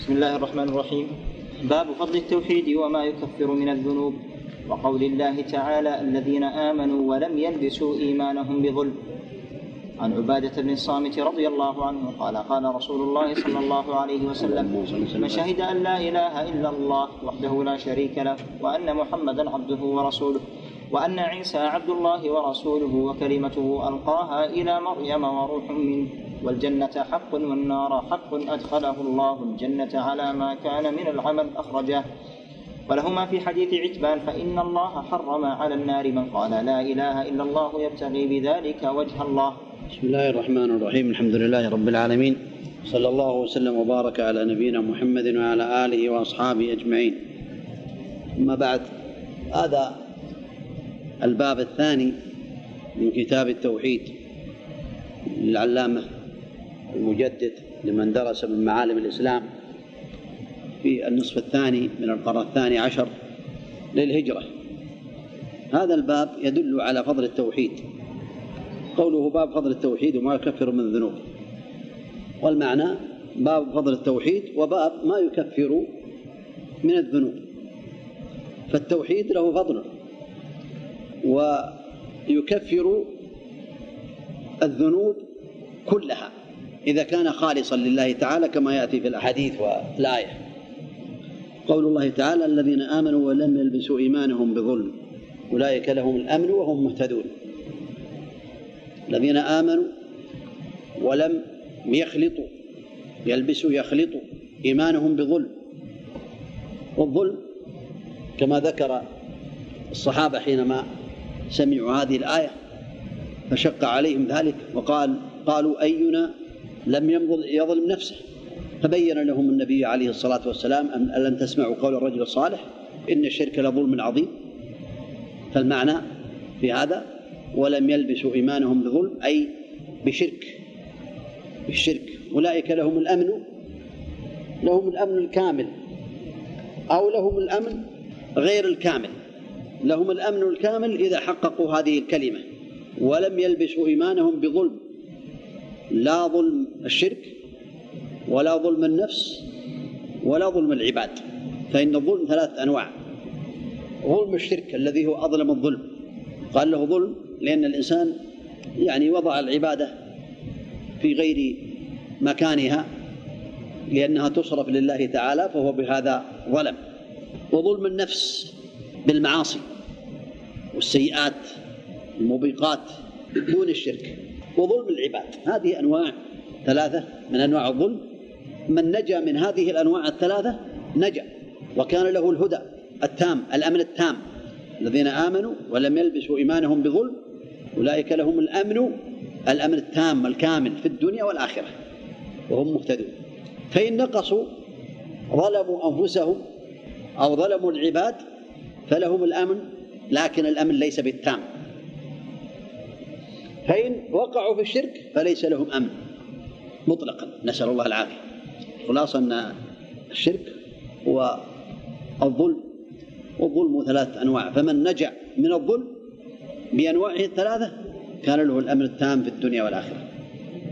بسم الله الرحمن الرحيم. باب فضل التوحيد وما يكفر من الذنوب. وقول الله تعالى الذين آمنوا ولم يلبسوا إيمانهم بظلم. عن عبادة بن الصامت رضي الله عنه قال قال رسول الله صلى الله عليه وسلم من شهد أن لا إله إلا الله وحده لا شريك له وأن محمدا عبده ورسوله وأن عيسى عبد الله ورسوله وكلمته ألقاها إلى مريم وروح منه. والجنة حق والنار حق أدخله الله الجنة على ما كان من العمل أخرجه. ولهما في حديث عتبان فإن الله حرم على النار من قال لا إله إلا الله يبتغي بذلك وجه الله. بسم الله الرحمن الرحيم. الحمد لله رب العالمين. صلى الله وسلم وبارك على نبينا محمد وعلى آله وأصحابه أجمعين. أما بعد هذا الباب الثاني من كتاب التوحيد للعلامة المجدد لمن درس من معالم الإسلام في النصف الثاني من القرن الثاني عشر للهجرة. هذا الباب يدل على فضل التوحيد. قوله باب فضل التوحيد وما يكفر من الذنوب. والمعنى باب فضل التوحيد وباب ما يكفر من الذنوب. فالتوحيد له فضل ويكفر الذنوب كلها. إذا كان خالصا لله تعالى كما يأتي في الأحاديث. والآية قول الله تعالى الذين آمنوا ولم يلبسوا إيمانهم بظلم. أولئك لهم الأمن وهم مهتدون. الذين آمنوا ولم يخلطوا يلبسوا يخلطوا إيمانهم بظلم. والظلم كما ذكر الصحابة حينما سمعوا هذه الآية فشق عليهم ذلك وقال قالوا أينا لم يظلم نفسه. فبين لهم النبي عليه الصلاة والسلام أن ألم تسمعوا قول الرجل الصالح. إن الشرك لظلم عظيم. فالمعنى في هذا ولم يلبسوا إيمانهم بظلم أي بشرك. بالشرك أولئك لهم الأمن. لهم الأمن الكامل. أو لهم الأمن غير الكامل. لهم الأمن الكامل إذا حققوا هذه الكلمة. ولم يلبسوا إيمانهم بظلم. لا ظلم الشرك ولا ظلم النفس ولا ظلم العباد فإن الظلم ثلاث أنواع. ظلم الشرك الذي هو أظلم الظلم. قال له ظلم لأن الإنسان يعني وضع العبادة في غير مكانها لأنها تصرف لله تعالى فهو بهذا ظلم. وظلم النفس بالمعاصي والسيئات الموبقات دون الشرك. وظلم العباد. هذه أنواع ثلاثة من أنواع الظلم. من نجا من هذه الأنواع الثلاثة نجا وكان له الهدى التام الأمن التام. الذين آمنوا ولم يلبسوا إيمانهم بظلم أولئك لهم الأمن الأمن التام الكامل في الدنيا والآخرة وهم مهتدون. فإن نقصوا ظلموا أنفسهم أو ظلموا العباد فلهم الأمن لكن الأمن ليس بالتام. فإن وقعوا في الشرك فليس لهم أمن. مطلقا. نسأل الله العافية. خلاصة أن الشرك هو الظلم والظلم ثلاث أنواع. فمن نجا من الظلم بأنواعه الثلاثة كان له الأمن التام في الدنيا والآخرة.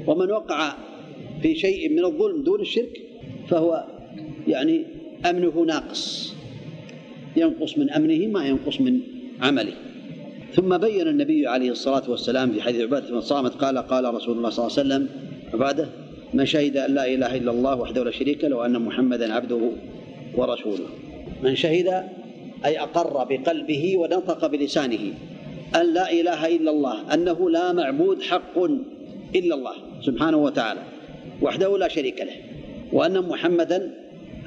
ومن وقع في شيء من الظلم دون الشرك فهو يعني أمنه ناقص. ينقص من أمنه ما ينقص من عمله. ثم بين النبي عليه الصلاة والسلام في حديث عبادة بن صامت قال قال رسول الله صلى الله عليه وسلم عبادة من شهد أن لا إله إلا الله وحده لا شريك له وأن محمدا عبده ورسوله. من شهد أي أقر بقلبه ونطق بلسانه أن لا إله إلا الله أنه لا معبود حق إلا الله سبحانه وتعالى وحده لا شريك له وأن محمدا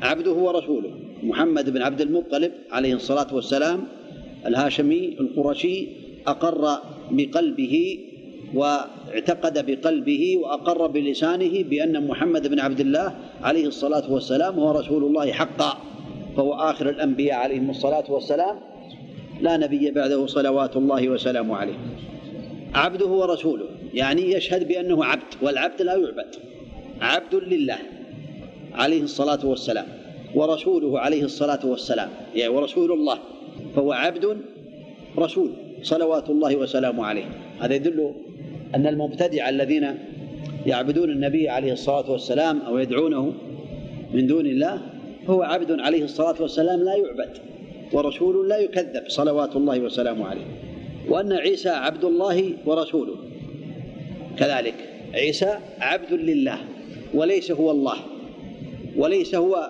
عبده ورسوله. محمد بن عبد المطلب عليه الصلاة والسلام الهاشمي القرشي أقر بقلبه واعتقد بقلبه وأقر بلسانه بأن محمد بن عبد الله عليه الصلاة والسلام هو رسول الله حقا فهو آخر الأنبياء عليهم الصلاة والسلام. لا نبي بعده صلوات الله وسلامه عليه. عبده ورسوله يعني يشهد بأنه عبد والعبد لا يعبد. عبد لله عليه الصلاة والسلام ورسوله عليه الصلاة والسلام يعني ورسول الله فهو عبد رسول. صلوات الله وسلامه عليه. هذا يدل أن المبتدع الذين يعبدون النبي عليه الصلاة والسلام أو يدعونه من دون الله فهو عبد عليه الصلاة والسلام لا يعبد ورسول لا يكذب صلوات الله وسلامه عليه. وأن عيسى عبد الله ورسوله. كذلك عيسى عبد لله وليس هو الله وليس هو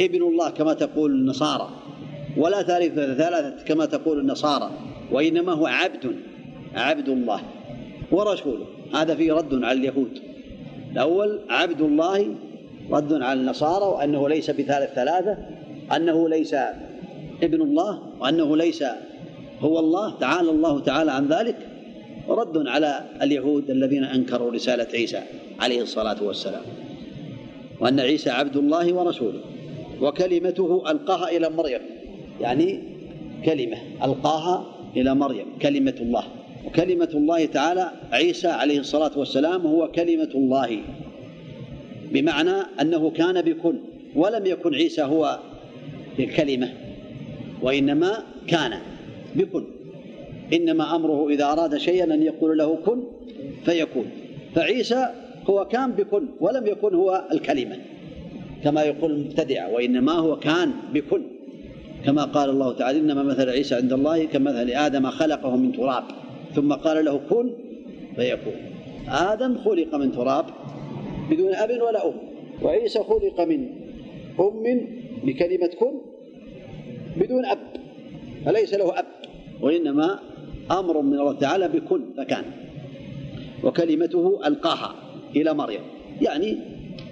ابن الله كما تقول النصارى. ولا ثالثة ثلاثة كما تقول النصارى وإنما هو عبد عبد الله ورسوله. هذا فيه رد على اليهود. الأول عبد الله رد على النصارى وأنه ليس بثالث ثلاثة أنه ليس ابن الله وأنه ليس هو الله تعالى الله تعالى عن ذلك. رد على اليهود الذين أنكروا رسالة عيسى عليه الصلاة والسلام وأن عيسى عبد الله ورسوله وكلمته ألقاها إلى مريم. يعني كلمة ألقاها إلى مريم كلمة الله. وكلمة الله تعالى عيسى عليه الصلاة والسلام هو كلمة الله. بمعنى أنه كان بكل ولم يكن عيسى هو الكلمة وإنما كان بكل. إنما أمره إذا أراد شيئا أن يقول له كن فيكون. فعيسى هو كان بكل ولم يكن هو الكلمة كما يقول المبتدعة وإنما هو كان بكل. كما قال الله تعالى إنما مثل عيسى عند الله كمثل آدم خلقه من تراب. ثم قال له كن فيكون. آدم خلق من تراب بدون أب ولا أم وعيسى خلق من أم بكلمة كن بدون أب فليس له أب وإنما أمر من الله تعالى بكن فكان. وكلمته ألقاها إلى مريم. يعني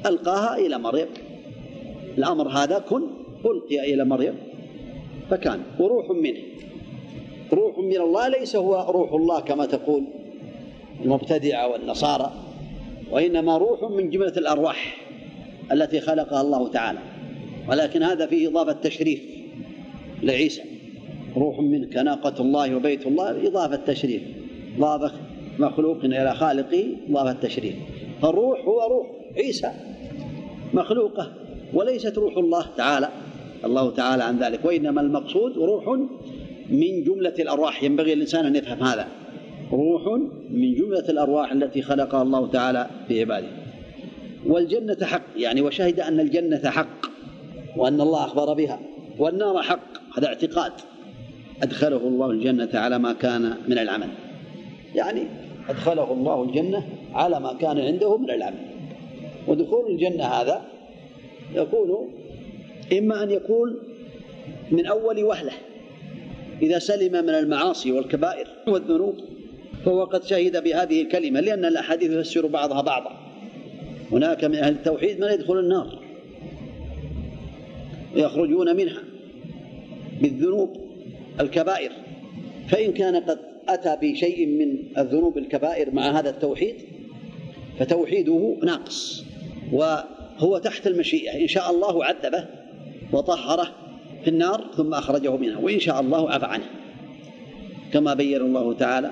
ألقاها إلى مريم. الأمر هذا كن ألقي إلى مريم. فكان وروح منه. روح من الله ليس هو روح الله كما تقول المبتدعة والنصارى وإنما روح من جملة الأرواح التي خلقها الله تعالى. ولكن هذا فيه إضافة تشريف لعيسى. روح منك ناقة الله وبيت الله إضافة تشريف. إضافة مخلوق إلى خالقه إضافة تشريف. فالروح هو روح عيسى مخلوقة وليست روح الله تعالى. الله تعالى عن ذلك. وإنما المقصود روح من جملة الأرواح. ينبغي الإنسان أن يفهم هذا. روح من جملة الأرواح التي خلقها الله تعالى في عباده. والجنة حق. يعني وشهد أن الجنة حق وأن الله أخبر بها. والنار حق. هذا اعتقاد. أدخله الله الجنة على ما كان من العمل. يعني أدخله الله الجنة على ما كان عنده من العمل. ودخول الجنة هذا يكون إما أن يكون من أول وهلة إذا سلم من المعاصي والكبائر والذنوب فهو قد شهد بهذه الكلمة لأن الأحاديث تفسر بعضها بعضا. هناك من أهل التوحيد من يدخل النار ويخرجون منها بالذنوب الكبائر. فإن كان قد أتى بشيء من الذنوب الكبائر مع هذا التوحيد فتوحيده ناقص وهو تحت المشيئة إن شاء الله عذبه وطهره في النار ثم أخرجه منها وإن شاء الله عفى عنه. كما بين الله تعالى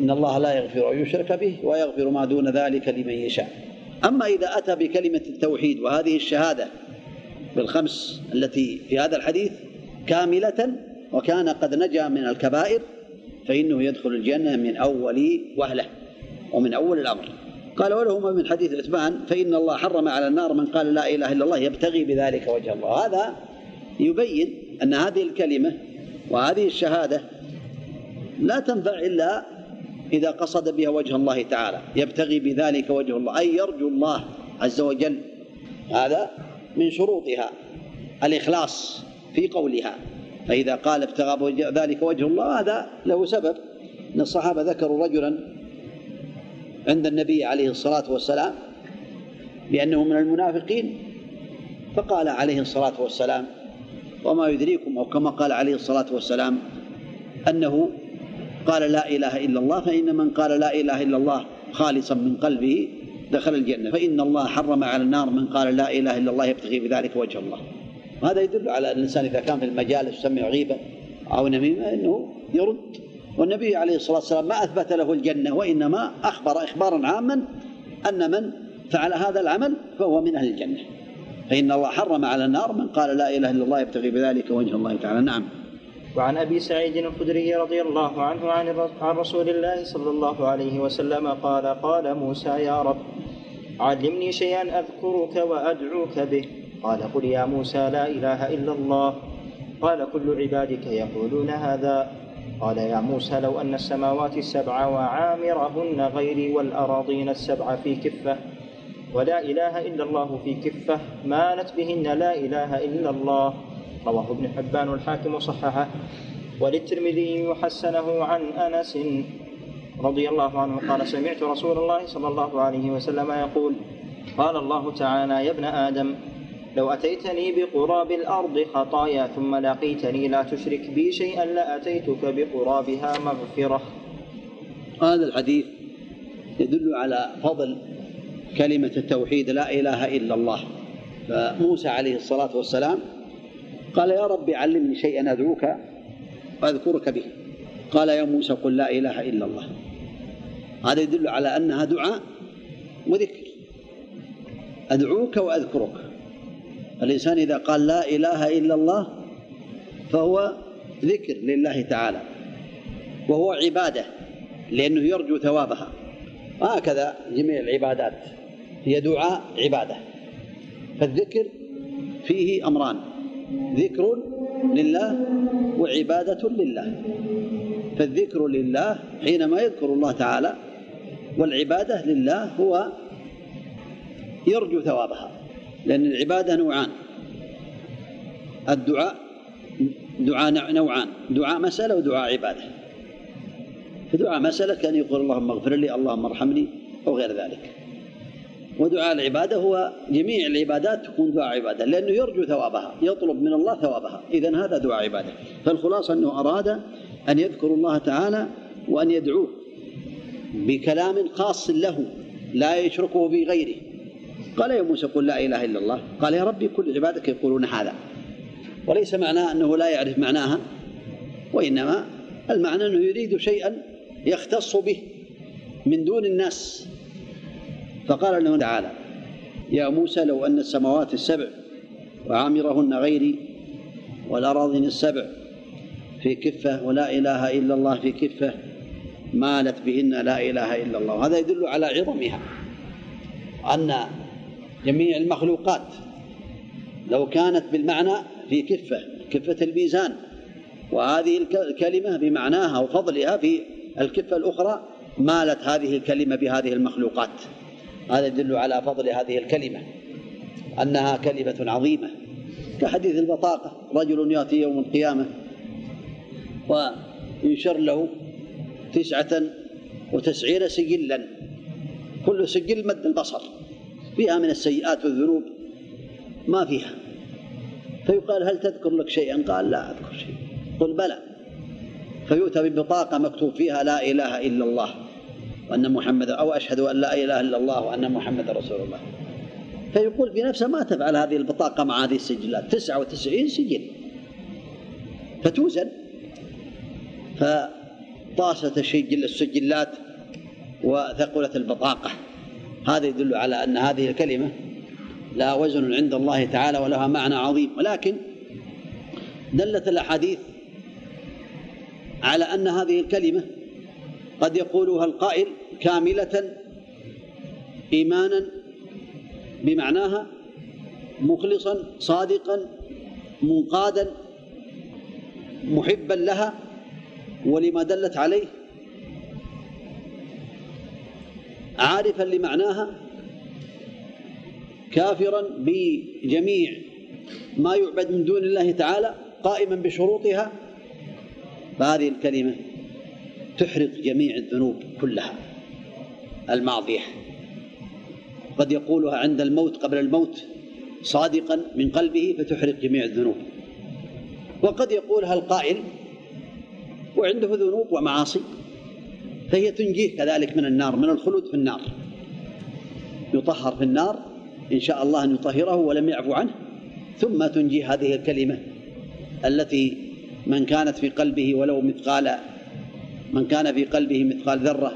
إن الله لا يغفر أن يشرك به ويغفر ما دون ذلك لمن يشاء. أما إذا أتى بكلمة التوحيد وهذه الشهادة بالخمس التي في هذا الحديث كاملة وكان قد نجا من الكبائر فإنه يدخل الجنة من أول وهلة ومن أول الأمر. قال ولهما من حديث عثمان فإن الله حرم على النار من قال لا إله إلا الله يبتغي بذلك وجه الله. هذا يبين أن هذه الكلمة وهذه الشهادة لا تنفع إلا إذا قصد بها وجه الله تعالى. يبتغي بذلك وجه الله أي يرجو الله عز وجل. هذا من شروطها الإخلاص في قولها. فإذا قال ابتغى ذلك وجه الله هذا له سبب. أن الصحابة ذكروا رجلا عند النبي عليه الصلاة والسلام بأنه من المنافقين فقال عليه الصلاة والسلام وما يدريكم أو كما قال عليه الصلاة والسلام أنه قال لا إله إلا الله فإن من قال لا إله إلا الله خالصا من قلبه دخل الجنة فإن الله حرم على النار من قال لا إله إلا الله يبتغي بذلك وجه الله. وهذا يدل على الإنسان إذا كان في المجالس يسمع غيبة أو نميمة أنه يرد. والنبي عليه الصلاة والسلام ما أثبت له الجنة وإنما أخبر إخبارا عاما أن من فعل هذا العمل فهو من أهل الجنة. فإن الله حرم على النار من قال لا إله إلا الله يبتغي بذلك وجه الله تعالى. نعم. وعن أبي سعيد الخدري رضي الله عنه عن رسول الله صلى الله عليه وسلم قال قال موسى يا رب علمني شيئا أذكرك وأدعوك به. قال قل يا موسى لا إله إلا الله. قال كل عبادك يقولون هذا قال يا موسى لو أن السماوات السبع وعامرهن غيري والأراضين السبع في كفة ولا إله إلا الله في كفة مالت بهن لا إله إلا الله. رواه ابن حبان الحاكم صححه. وللترمذي يحسنه عن أنس رضي الله عنه قال سمعت رسول الله صلى الله عليه وسلم يقول قال الله تعالى يا ابن آدم لو أتيتني بقراب الأرض خطايا ثم لقيتني لا تشرك بي شيئا لأتيتك بقرابها مغفرة. هذا الحديث يدل على فضل كلمة التوحيد لا إله إلا الله. فموسى عليه الصلاة والسلام قال يا رب علمني شيئا أدعوك وأذكرك به. قال يا موسى قل لا إله إلا الله. هذا يدل على أنها دعاء وذكر. أدعوك وأذكرك. الإنسان إذا قال لا إله إلا الله فهو ذكر لله تعالى وهو عبادة لأنه يرجو ثوابها. هكذا جميع العبادات هي دعاء عبادة. فالذكر فيه أمران ذكر لله وعبادة لله. فالذكر لله حينما يذكر الله تعالى والعبادة لله هو يرجو ثوابها. لأن العبادة نوعان. الدعاء دعاء نوعان. دعاء مسألة ودعاء عبادة. فدعاء مسألة كان يقول اللهم اغفر لي اللهم ارحمني أو غير ذلك. ودعاء العبادة هو جميع العبادات تكون دعاء عبادة لأنه يرجو ثوابها يطلب من الله ثوابها. إذا هذا دعاء عبادة. فالخلاصة أنه أراد أن يذكر الله تعالى وأن يدعوه بكلام خاص له لا يشركه بغيره قال يا موسى قل لا إله إلا الله. قال يا ربي كل عبادك يقولون هذا. وليس معناه أنه لا يعرف معناها وإنما المعنى أنه يريد شيئا يختص به من دون الناس. فقال له تعالى يا موسى لو أن السماوات السبع وعامرهن غيري والأراضين السبع في كفة ولا إله إلا الله في كفة مالت بهن لا إله إلا الله. هذا يدل على عظمها أن جميع المخلوقات. لو كانت بالمعنى في كفة كفة الميزان. وهذه الكلمة بمعناها وفضلها في الكفة الأخرى مالت هذه الكلمة بهذه المخلوقات. هذا يدل على فضل هذه الكلمة أنها كلمة عظيمة. كحديث البطاقة رجل يأتي يوم القيامة وينشر له تسعة وتسعين سجلا. كل سجل مد البصر. فيها من السيئات والذنوب ما فيها. فيقال هل تذكر لك شيئا؟ قال لا أذكر شيئا. قل بلى. فيؤتى ببطاقة مكتوب فيها لا إله إلا الله وأن محمد أو أشهد أن لا إله إلا الله وأن محمد رسول الله. فيقول بنفسه ما تفعل هذه البطاقة مع هذه السجلات. تسعة وتسعين سجل. فتوزن. فطاست السجل السجلات وثقلت البطاقة. هذا يدل على أن هذه الكلمة لها وزن عند الله تعالى ولها معنى عظيم. ولكن دلت الأحاديث على أن هذه الكلمة قد يقولها القائل كاملة إيمانا بمعناها مخلصا صادقا منقادا محبا لها ولما دلت عليه عارفا لمعناها كافرا بجميع ما يعبد من دون الله تعالى قائما بشروطها؟ فهذه الكلمة تحرق جميع الذنوب كلها الماضية. قد يقولها عند الموت قبل الموت صادقا من قلبه فتحرق جميع الذنوب. وقد يقولها القائل وعنده ذنوب ومعاصي. فهي تنجيه كذلك من النار من الخلود في النار. يطهر في النار إن شاء الله أن يطهره ولم يعفو عنه. ثم تنجي هذه الكلمة التي من كانت في قلبه ولو مثقال من كان في قلبه مثقال ذرة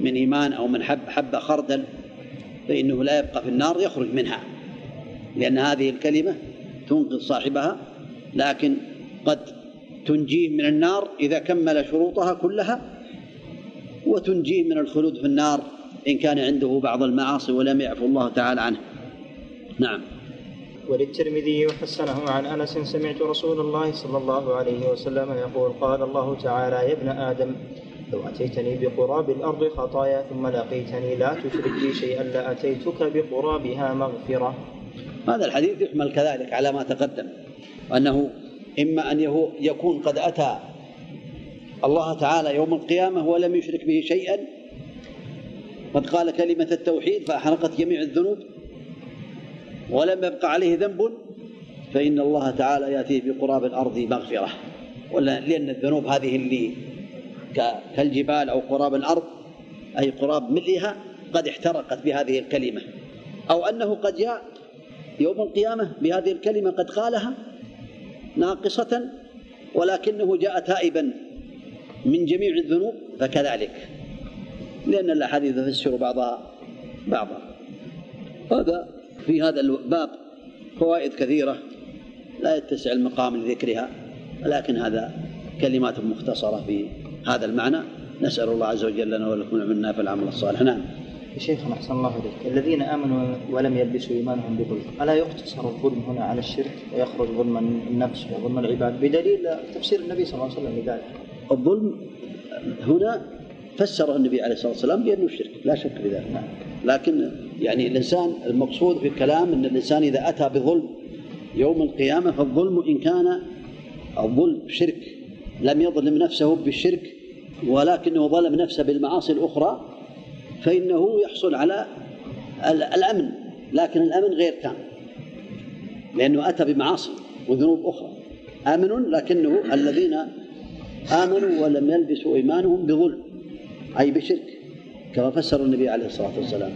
من إيمان أو من حب حب خردل فإنه لا يبقى في النار يخرج منها. لأن هذه الكلمة تنقذ صاحبها لكن قد تنجيه من النار إذا كمل شروطها كلها وتنجيه من الخلود في النار إن كان عنده بعض المعاصي ولم يعفو الله تعالى عنه نعم وللترمذي وحسنه عن أنس سمعت رسول الله صلى الله عليه وسلم يقول قال الله تعالى يا ابن آدم لو أتيتني بقراب الأرض خطايا ثم لقيتني لا تشرك بي شيئا لأتيتك بقرابها مغفرة. هذا الحديث يحمل كذلك على ما تقدم أنه إما أن يكون قد أتى الله تعالى يوم القيامة ولم يشرك به شيئا. قد قال كلمة التوحيد فأحرقت جميع الذنوب. ولم يبقى عليه ذنب. فإن الله تعالى يأتيه بقراب الأرض مغفرة. لأن الذنوب هذه اللي كالجبال أو قراب الأرض أي قراب ملئها قد احترقت بهذه الكلمة. أو أنه قد جاء يوم القيامة بهذه الكلمة قد قالها ناقصة ولكنه جاء تائبا. من جميع الذنوب فكذلك. لأن الأحاديث تفسر بعضها بعضا. هذا في هذا الباب فوائد كثيرة. لا يتسع المقام لذكرها لكن هذا كلمات مختصرة في هذا المعنى. نسأل الله عز وجل لنا ولكم منا في العمل الصالح. نعم. شيخنا أحسن الله إليك. الذين آمنوا ولم يلبسوا إيمانهم بظلم ألا يقتصر الظلم هنا على الشرك ويخرج ظلم النفس وظلم العباد؟ بدليل تفسير النبي صلى الله عليه وسلم لذلك. الظلم هنا فسره النبي عليه الصلاة والسلام بأنه شرك لا شك في ذلك. لكن يعني الإنسان المقصود في الكلام أن الإنسان إذا أتى بظلم يوم القيامة فالظلم إن كان الظلم شرك لم يظلم نفسه بالشرك ولكنه ظلم نفسه بالمعاصي الأخرى فإنه يحصل على الأمن لكن الأمن غير تام لأنه أتى بمعاصي وذنوب أخرى آمن لكنه الذين آمنوا ولم يلبسوا إيمانهم بظلم أي بشرك كما فسر النبي عليه الصلاة والسلام.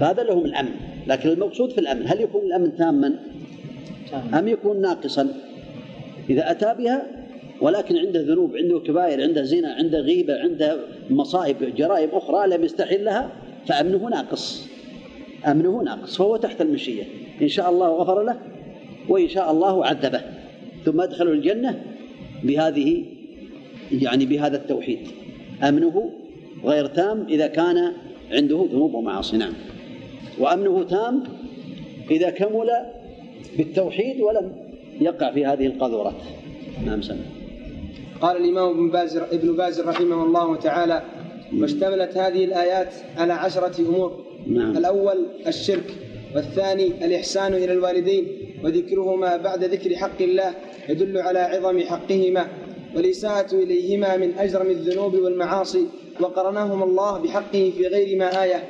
فهذا لهم الأمن لكن المقصود في الأمن هل يكون الأمن تاما؟ أم يكون ناقصا؟ إذا أتى بها ولكن عنده ذنوب عنده كبائر عنده زنا عنده غيبة عنده مصائب جرائم أخرى لم يستحل لها فأمنه ناقص. أمنه ناقص فهو تحت المشية. إن شاء الله غفر له وإن شاء الله عذبه. ثم أدخله الجنة بهذه يعني بهذا التوحيد. أمنه غير تام إذا كان عنده ذنوب ومعاصي. نعم. وأمنه تام إذا كمل بالتوحيد ولم يقع في هذه القذورات نعم سنة قال الإمام ابن باز ابن باز رحمه الله تعالى واشتملت هذه الآيات على عشرة أمور. نعم. الأول الشرك والثاني الإحسان إلى الوالدين وذكرهما بعد ذكر حق الله يدل على عظم حقهما. والإساءة إليهما من أجرم الذنوب والمعاصي وقرناهم الله بحقه في غير ما آية.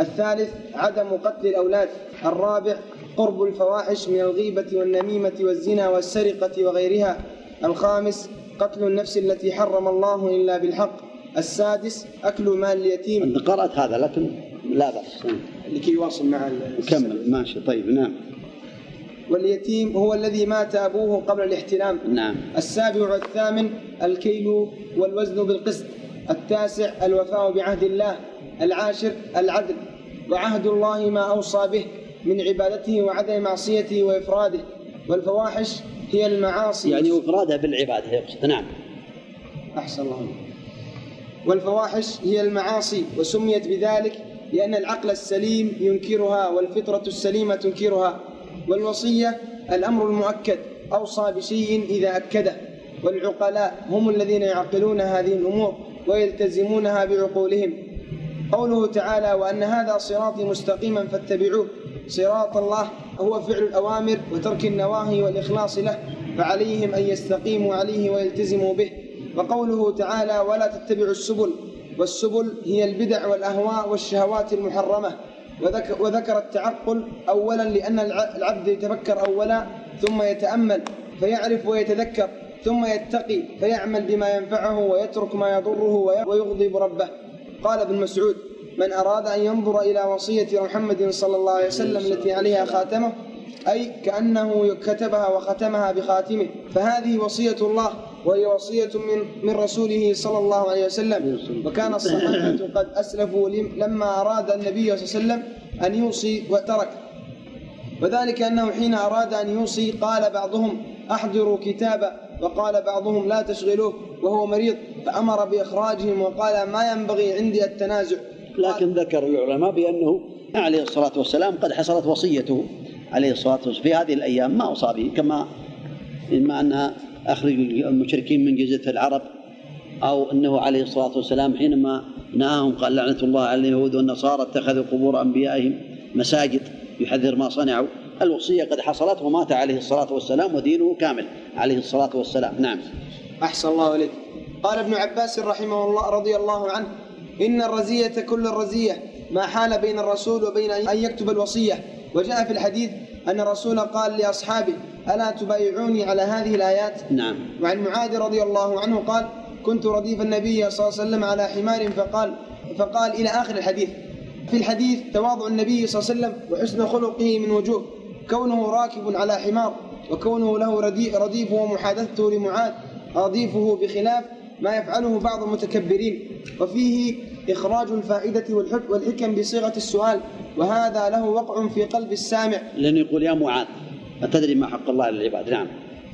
الثالث عدم قتل الأولاد. الرابع قرب الفواحش من الغيبة والنميمة والزنا والسرقة وغيرها. الخامس قتل النفس التي حرم الله إلا بالحق. السادس أكل مال اليتيم. أنت قرأت هذا لكن لا بأس. لكي يواصل مع كمل. ماشي. طيب نعم. واليتيم هو الذي مات أبوه قبل الاحتلام. نعم. السابع والثامن الكيل والوزن بالقسط. التاسع الوفاء بعهد الله. العاشر العدل. وعهد الله ما أوصى به من عبادته وعدم معصيته وإفراده. والفواحش هي المعاصي. يعني إفرادها بالعبادة يقصد. نعم. أحسن الله والفواحش هي المعاصي وسميت بذلك لأن العقل السليم ينكرها والفطرة السليمة تنكرها. والوصية الأمر المؤكد أوصى بشيء إذا أكده والعقلاء هم الذين يعقلون هذه الأمور ويلتزمونها بعقولهم. قوله تعالى وأن هذا صراطي مستقيما فاتبعوه. صراط الله هو فعل الأوامر وترك النواهي والإخلاص له فعليهم أن يستقيموا عليه ويلتزموا به. وقوله تعالى ولا تتبعوا السبل. والسبل هي البدع والأهواء والشهوات المحرمة. وذكر, وذكر التعقل أولا لأن العبد يتفكر أولا ثم يتأمل فيعرف ويتذكر ثم يتقي فيعمل بما ينفعه ويترك ما يضره ويغضب ربه. قال ابن مسعود من أراد أن ينظر إلى وصية محمد صلى الله عليه وسلم التي عليها خاتمه أي كأنه كتبها وختمها بخاتمه فهذه وصية الله وهي وصية من من رسوله صلى الله عليه وسلم. وكان الصحابة قد أسلفوا لما أراد النبي صلى الله عليه وسلم أن يوصي وترك. وذلك أنه حين أراد أن يوصي قال بعضهم أحضروا كتابا وقال بعضهم لا تشغلوه وهو مريض فأمر بإخراجهم وقال ما ينبغي عندي التنازع. لكن ذكر العلماء بأنه عليه الصلاة والسلام قد حصلت وصيته عليه الصلاة والسلام في هذه الأيام ما أوصى به كما إما أن أخرج المشركين من جزيرة العرب أو أنه عليه الصلاة والسلام حينما نهاهم قال لعنة الله على اليهود والنصارى اتخذوا قبور أنبيائهم مساجد يحذر ما صنعوا. الوصية قد حصلت ومات عليه الصلاة والسلام ودينه كامل عليه الصلاة والسلام. نعم. أحسن الله إليك. قال ابن عباس رحمه الله رضي الله عنه إن الرزية كل الرزية ما حال بين الرسول وبين أن يكتب الوصية. وجاء في الحديث أن الرسول قال لأصحابه ألا تبايعوني على هذه الآيات؟ نعم. وعن معاذ رضي الله عنه قال كنت رديف النبي صلى الله عليه وسلم على حمار فقال فقال إلى آخر الحديث في الحديث تواضع النبي صلى الله عليه وسلم وحسن خلقه من وجوه كونه راكب على حمار وكونه له رديف ومحادثته لمعاذ رديفه بخلاف ما يفعله بعض المتكبرين وفيه إخراج الفائدة والحكم بصيغة السؤال وهذا له وقع في قلب السامع. لأنه يقول يا معاذ أتدري ما حق الله للعباد نعم.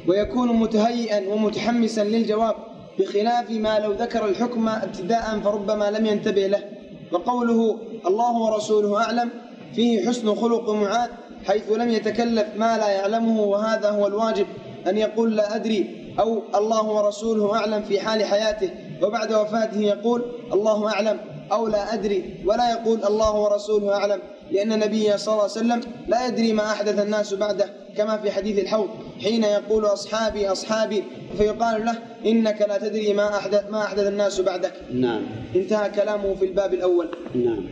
ويكون متهيئا ومتحمسا للجواب بخلاف ما لو ذكر الحكم ابتداء فربما لم ينتبه له. وقوله الله ورسوله أعلم فيه حسن خلق معاذ حيث لم يتكلف ما لا يعلمه وهذا هو الواجب أن يقول لا أدري أو الله ورسوله أعلم في حال حياته. وبعد وفاته يقول الله أعلم أو لا أدري ولا يقول الله ورسوله أعلم لأن النبي صلى الله عليه وسلم لا يدري ما أحدث الناس بعده كما في حديث الحوض حين يقول أصحابي أصحابي فيقال له إنك لا تدري ما أحدث ما أحدث الناس بعدك. نعم. انتهى كلامه في الباب الأول. نعم.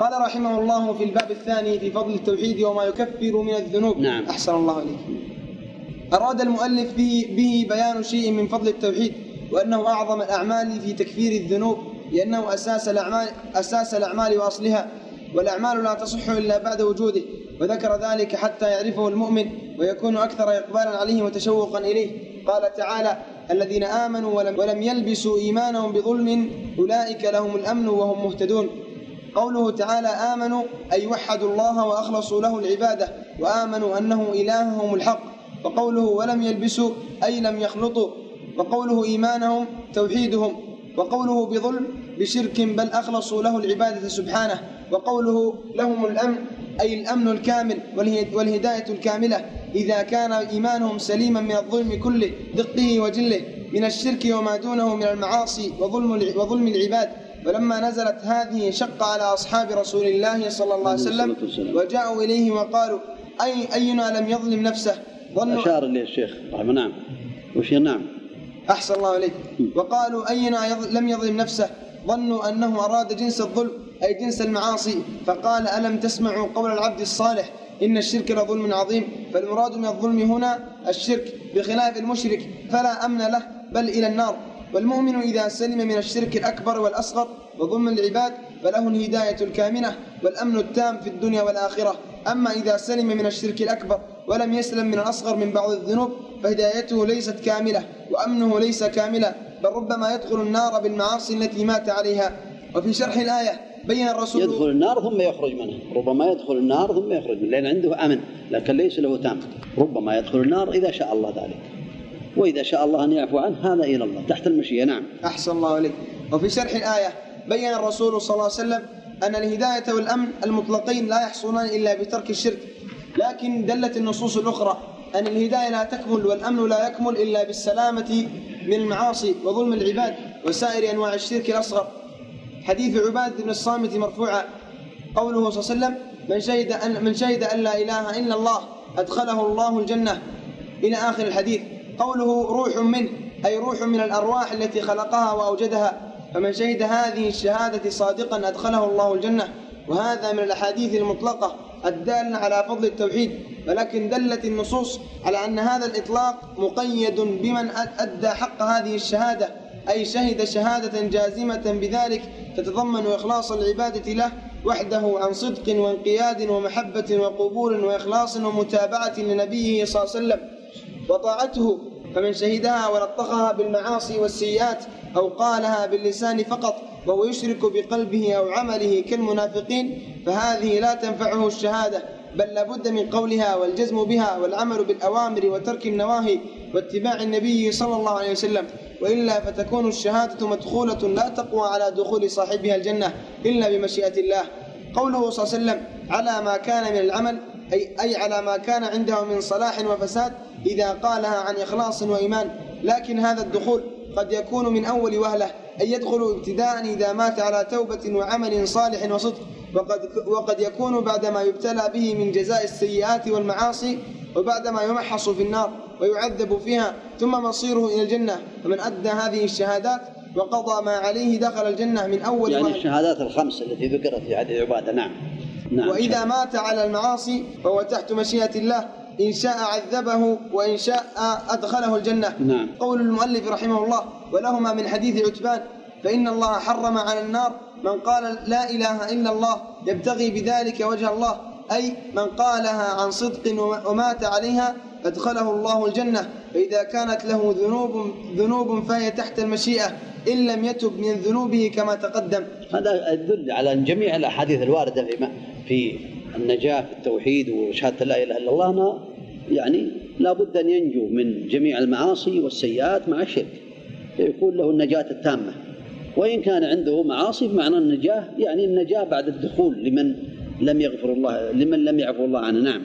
قال رحمه الله في الباب الثاني في فضل التوحيد وما يكفر من الذنوب. نعم. أحسن الله عليك. أراد المؤلف به, به بيان شيء من فضل التوحيد. وأنه أعظم الأعمال في تكفير الذنوب لأنه أساس الأعمال أساس الأعمال وأصلها والأعمال لا تصح إلا بعد وجوده وذكر ذلك حتى يعرفه المؤمن ويكون أكثر إقبالا عليه وتشوقا إليه. قال تعالى الذين آمنوا ولم, ولم يلبسوا إيمانهم بظلم أولئك لهم الأمن وهم مهتدون. قوله تعالى آمنوا أي وحدوا الله وأخلصوا له العبادة وآمنوا أنه إلههم الحق. وقوله ولم يلبسوا أي لم يخلطوا. وقوله إيمانهم توحيدهم وقوله بظلم بشرك بل أخلصوا له العبادة سبحانه وقوله لهم الأمن أي الأمن الكامل والهداية الكاملة إذا كان إيمانهم سليما من الظلم كله دقه وجله من الشرك وما دونه من المعاصي وظلم وظلم العباد. ولما نزلت هذه شق على أصحاب رسول الله صلى الله عليه وسلم وجاءوا إليه وقالوا أي أينا لم يظلم نفسه؟ ظنوا أشار إليه الشيخ نعم. وش نعم أحسن الله عليك. وقالوا أينا لم يظلم نفسه. ظنوا أنه أراد جنس الظلم أي جنس المعاصي. فقال ألم تسمعوا قول العبد الصالح؟ إن الشرك لظلم عظيم. فالمراد من الظلم هنا الشرك بخلاف المشرك. فلا أمن له بل إلى النار. والمؤمن إذا سلم من الشرك الأكبر والأصغر وظلم العباد فله الهداية الكامنة والأمن التام في الدنيا والآخرة. أما إذا سلم من الشرك الأكبر ولم يسلم من الأصغر من بعض الذنوب فهدايته ليست كاملة وأمنه ليس كاملا بل ربما يدخل النار بالمعاصي التي مات عليها. وفي شرح الآية بين الرسول يدخل النار ثم يخرج منها ربما يدخل النار ثم يخرج منها لأن عنده أمن لكن ليس له تام ربما يدخل النار إذا شاء الله ذلك. وإذا شاء الله أن يعفو عنه هذا إلى الله تحت المشيئة. نعم. أحسن الله عليك. وفي شرح الآية بين الرسول صلى الله عليه وسلم أن الهداية والأمن المطلقين لا يحصلان إلا بترك الشرك لكن دلت النصوص الأخرى. أن الهداية لا تكمل والأمن لا يكمل إلا بالسلامة من المعاصي وظلم العباد وسائر أنواع الشرك الأصغر. حديث عبادة بن الصامت مرفوعا. قوله صلى الله عليه وسلم من شهد أن من شهد أن لا إله إلا الله أدخله الله الجنة. إلى آخر الحديث. قوله روح منه أي روح من الأرواح التي خلقها وأوجدها. فمن شهد هذه الشهادة صادقا أدخله الله الجنة. وهذا من الأحاديث المطلقة الدالة على فضل التوحيد ولكن دلت النصوص على أن هذا الإطلاق مقيد بمن أدى حق هذه الشهادة أي شهد شهادة جازمة بذلك تتضمن إخلاص العبادة له وحده عن صدق وانقياد ومحبة وقبول وإخلاص ومتابعة لنبيه صلى الله عليه وسلم وطاعته فمن شهدها ولطخها بالمعاصي والسيئات أو قالها باللسان فقط وهو يشرك بقلبه أو عمله كالمنافقين فهذه لا تنفعه الشهادة بل لابد من قولها والجزم بها والعمل بالأوامر وترك النواهي واتباع النبي صلى الله عليه وسلم. وإلا فتكون الشهادة مدخولة لا تقوى على دخول صاحبها الجنة إلا بمشيئة الله. قوله صلى الله عليه وسلم على ما كان من العمل أي, أي على ما كان عنده من صلاح وفساد إذا قالها عن إخلاص وإيمان. لكن هذا الدخول قد يكون من أول وهلة أي يدخل ابتداء إذا مات على توبة وعمل صالح وصدق. وقد, وقد يكون بعدما يبتلى به من جزاء السيئات والمعاصي وبعدما يمحص في النار ويعذب فيها ثم مصيره إلى الجنة. فمن أدى هذه الشهادات وقضى ما عليه دخل الجنة من أول يعني وهلة. الشهادات الخمس التي ذكرت في حديث عبادة. نعم. نعم. وإذا مات على المعاصي فهو تحت مشيئة الله إن شاء عذبه وإن شاء أدخله الجنة. نعم. قول المؤلف رحمه الله ولهما من حديث عتبان فإن الله حرم على النار من قال لا إله إلا الله يبتغي بذلك وجه الله أي من قالها عن صدق ومات عليها أدخله الله الجنة. فإذا كانت له ذنوب ذنوب فهي تحت المشيئة إن لم يتب من ذنوبه كما تقدم. هذا يدل على جميع الأحاديث الواردة في في النجاة في التوحيد وشهادة لا إله إلا الله. أنها يعني لا بد أن ينجو من جميع المعاصي والسيئات مع الشرك. يكون له النجاة التامة. وإن كان عنده معاصي بمعنى النجاة يعني النجاة بعد الدخول لمن لم يغفر الله لمن لم يعفو الله عنه. نعم.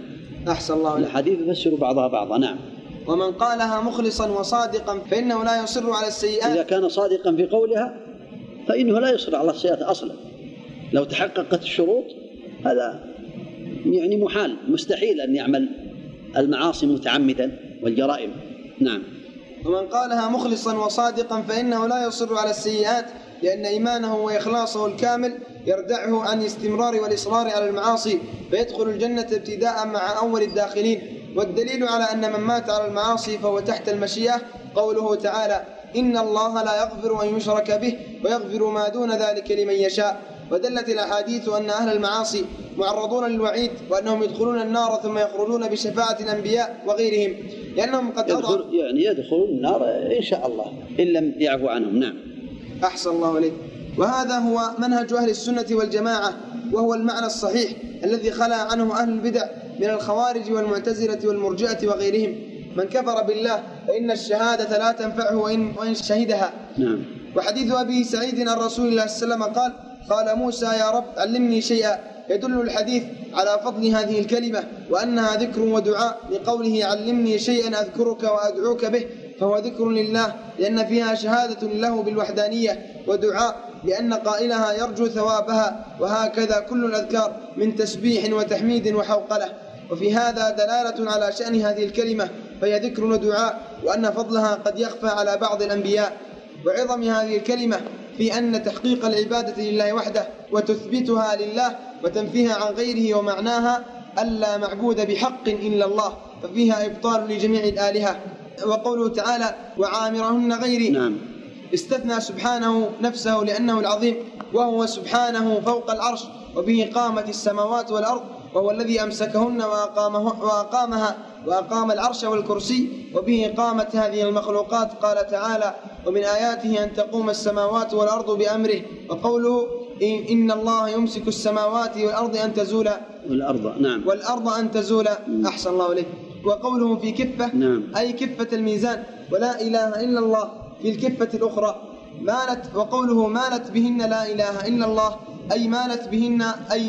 أحسن الله الحديث يفسر بعضها بعضا. نعم. ومن قالها مخلصا وصادقا فإنه لا يصر على السيئات. إذا كان صادقا في قولها فإنه لا يصر على السيئات أصلا. لو تحققت الشروط هذا يعني محال مستحيل أن يعمل المعاصي متعمدا والجرائم. نعم. ومن قالها مخلصا وصادقا فإنه لا يصر على السيئات لأن إيمانه وإخلاصه الكامل يردعه عن الاستمرار والإصرار على المعاصي فيدخل الجنة ابتداء مع أول الداخلين. والدليل على أن من مات على المعاصي فهو تحت المشيئة قوله تعالى إن الله لا يغفر أن يشرك به ويغفر ما دون ذلك لمن يشاء. ودلت الأحاديث أن أهل المعاصي معرضون للوعيد وأنهم يدخلون النار ثم يخرجون بشفاعة الأنبياء وغيرهم لأنهم قد يدخل يعني يدخلون النار إن شاء الله إن لم يعفو عنهم نعم. أحسن الله عليك وهذا هو منهج أهل السنة والجماعة وهو المعنى الصحيح الذي خلا عنه أهل البدع من الخوارج والمعتزلة والمرجئة وغيرهم. من كفر بالله فإن الشهادة لا تنفعه وإن, وإن شهدها. نعم. وحديث أبي سعيد عن رسول الله صلى الله عليه وسلم قال قال موسى يا رب علمني شيئا. يدل الحديث على فضل هذه الكلمة وأنها ذكر ودعاء لقوله علمني شيئا أذكرك وأدعوك به فهو ذكر لله لأن فيها شهادة له بالوحدانية ودعاء لأن قائلها يرجو ثوابها وهكذا كل الأذكار من تسبيح وتحميد وحوقلة. وفي هذا دلالة على شأن هذه الكلمة فهي ذكر ودعاء وأن فضلها قد يخفى على بعض الأنبياء. وعظم هذه الكلمة في أن تحقيق العبادة لله وحده وتثبتها لله وتنفيها عن غيره ومعناها ألا معبود بحق إلا الله ففيها إبطال لجميع الآلهة. وقوله تعالى وعامرهن غيري. نعم. استثنى سبحانه نفسه لأنه العظيم وهو سبحانه فوق العرش وبه قامت السماوات والأرض وهو الذي أمسكهن وأقامه وأقامها. وأقام العرش والكرسي وبه قامت هذه المخلوقات. قال تعالى ومن آياته أن تقوم السماوات والأرض بأمره وقوله إن, الله يمسك السماوات والأرض أن تزولا والأرض نعم. والأرض أن تزول. أحسن الله إليك. وقوله في كفة نعم. أي كفة الميزان ولا إله إلا الله في الكفة الأخرى. مالت وقوله مالت بهن لا إله إلا الله أي مالت بهن أي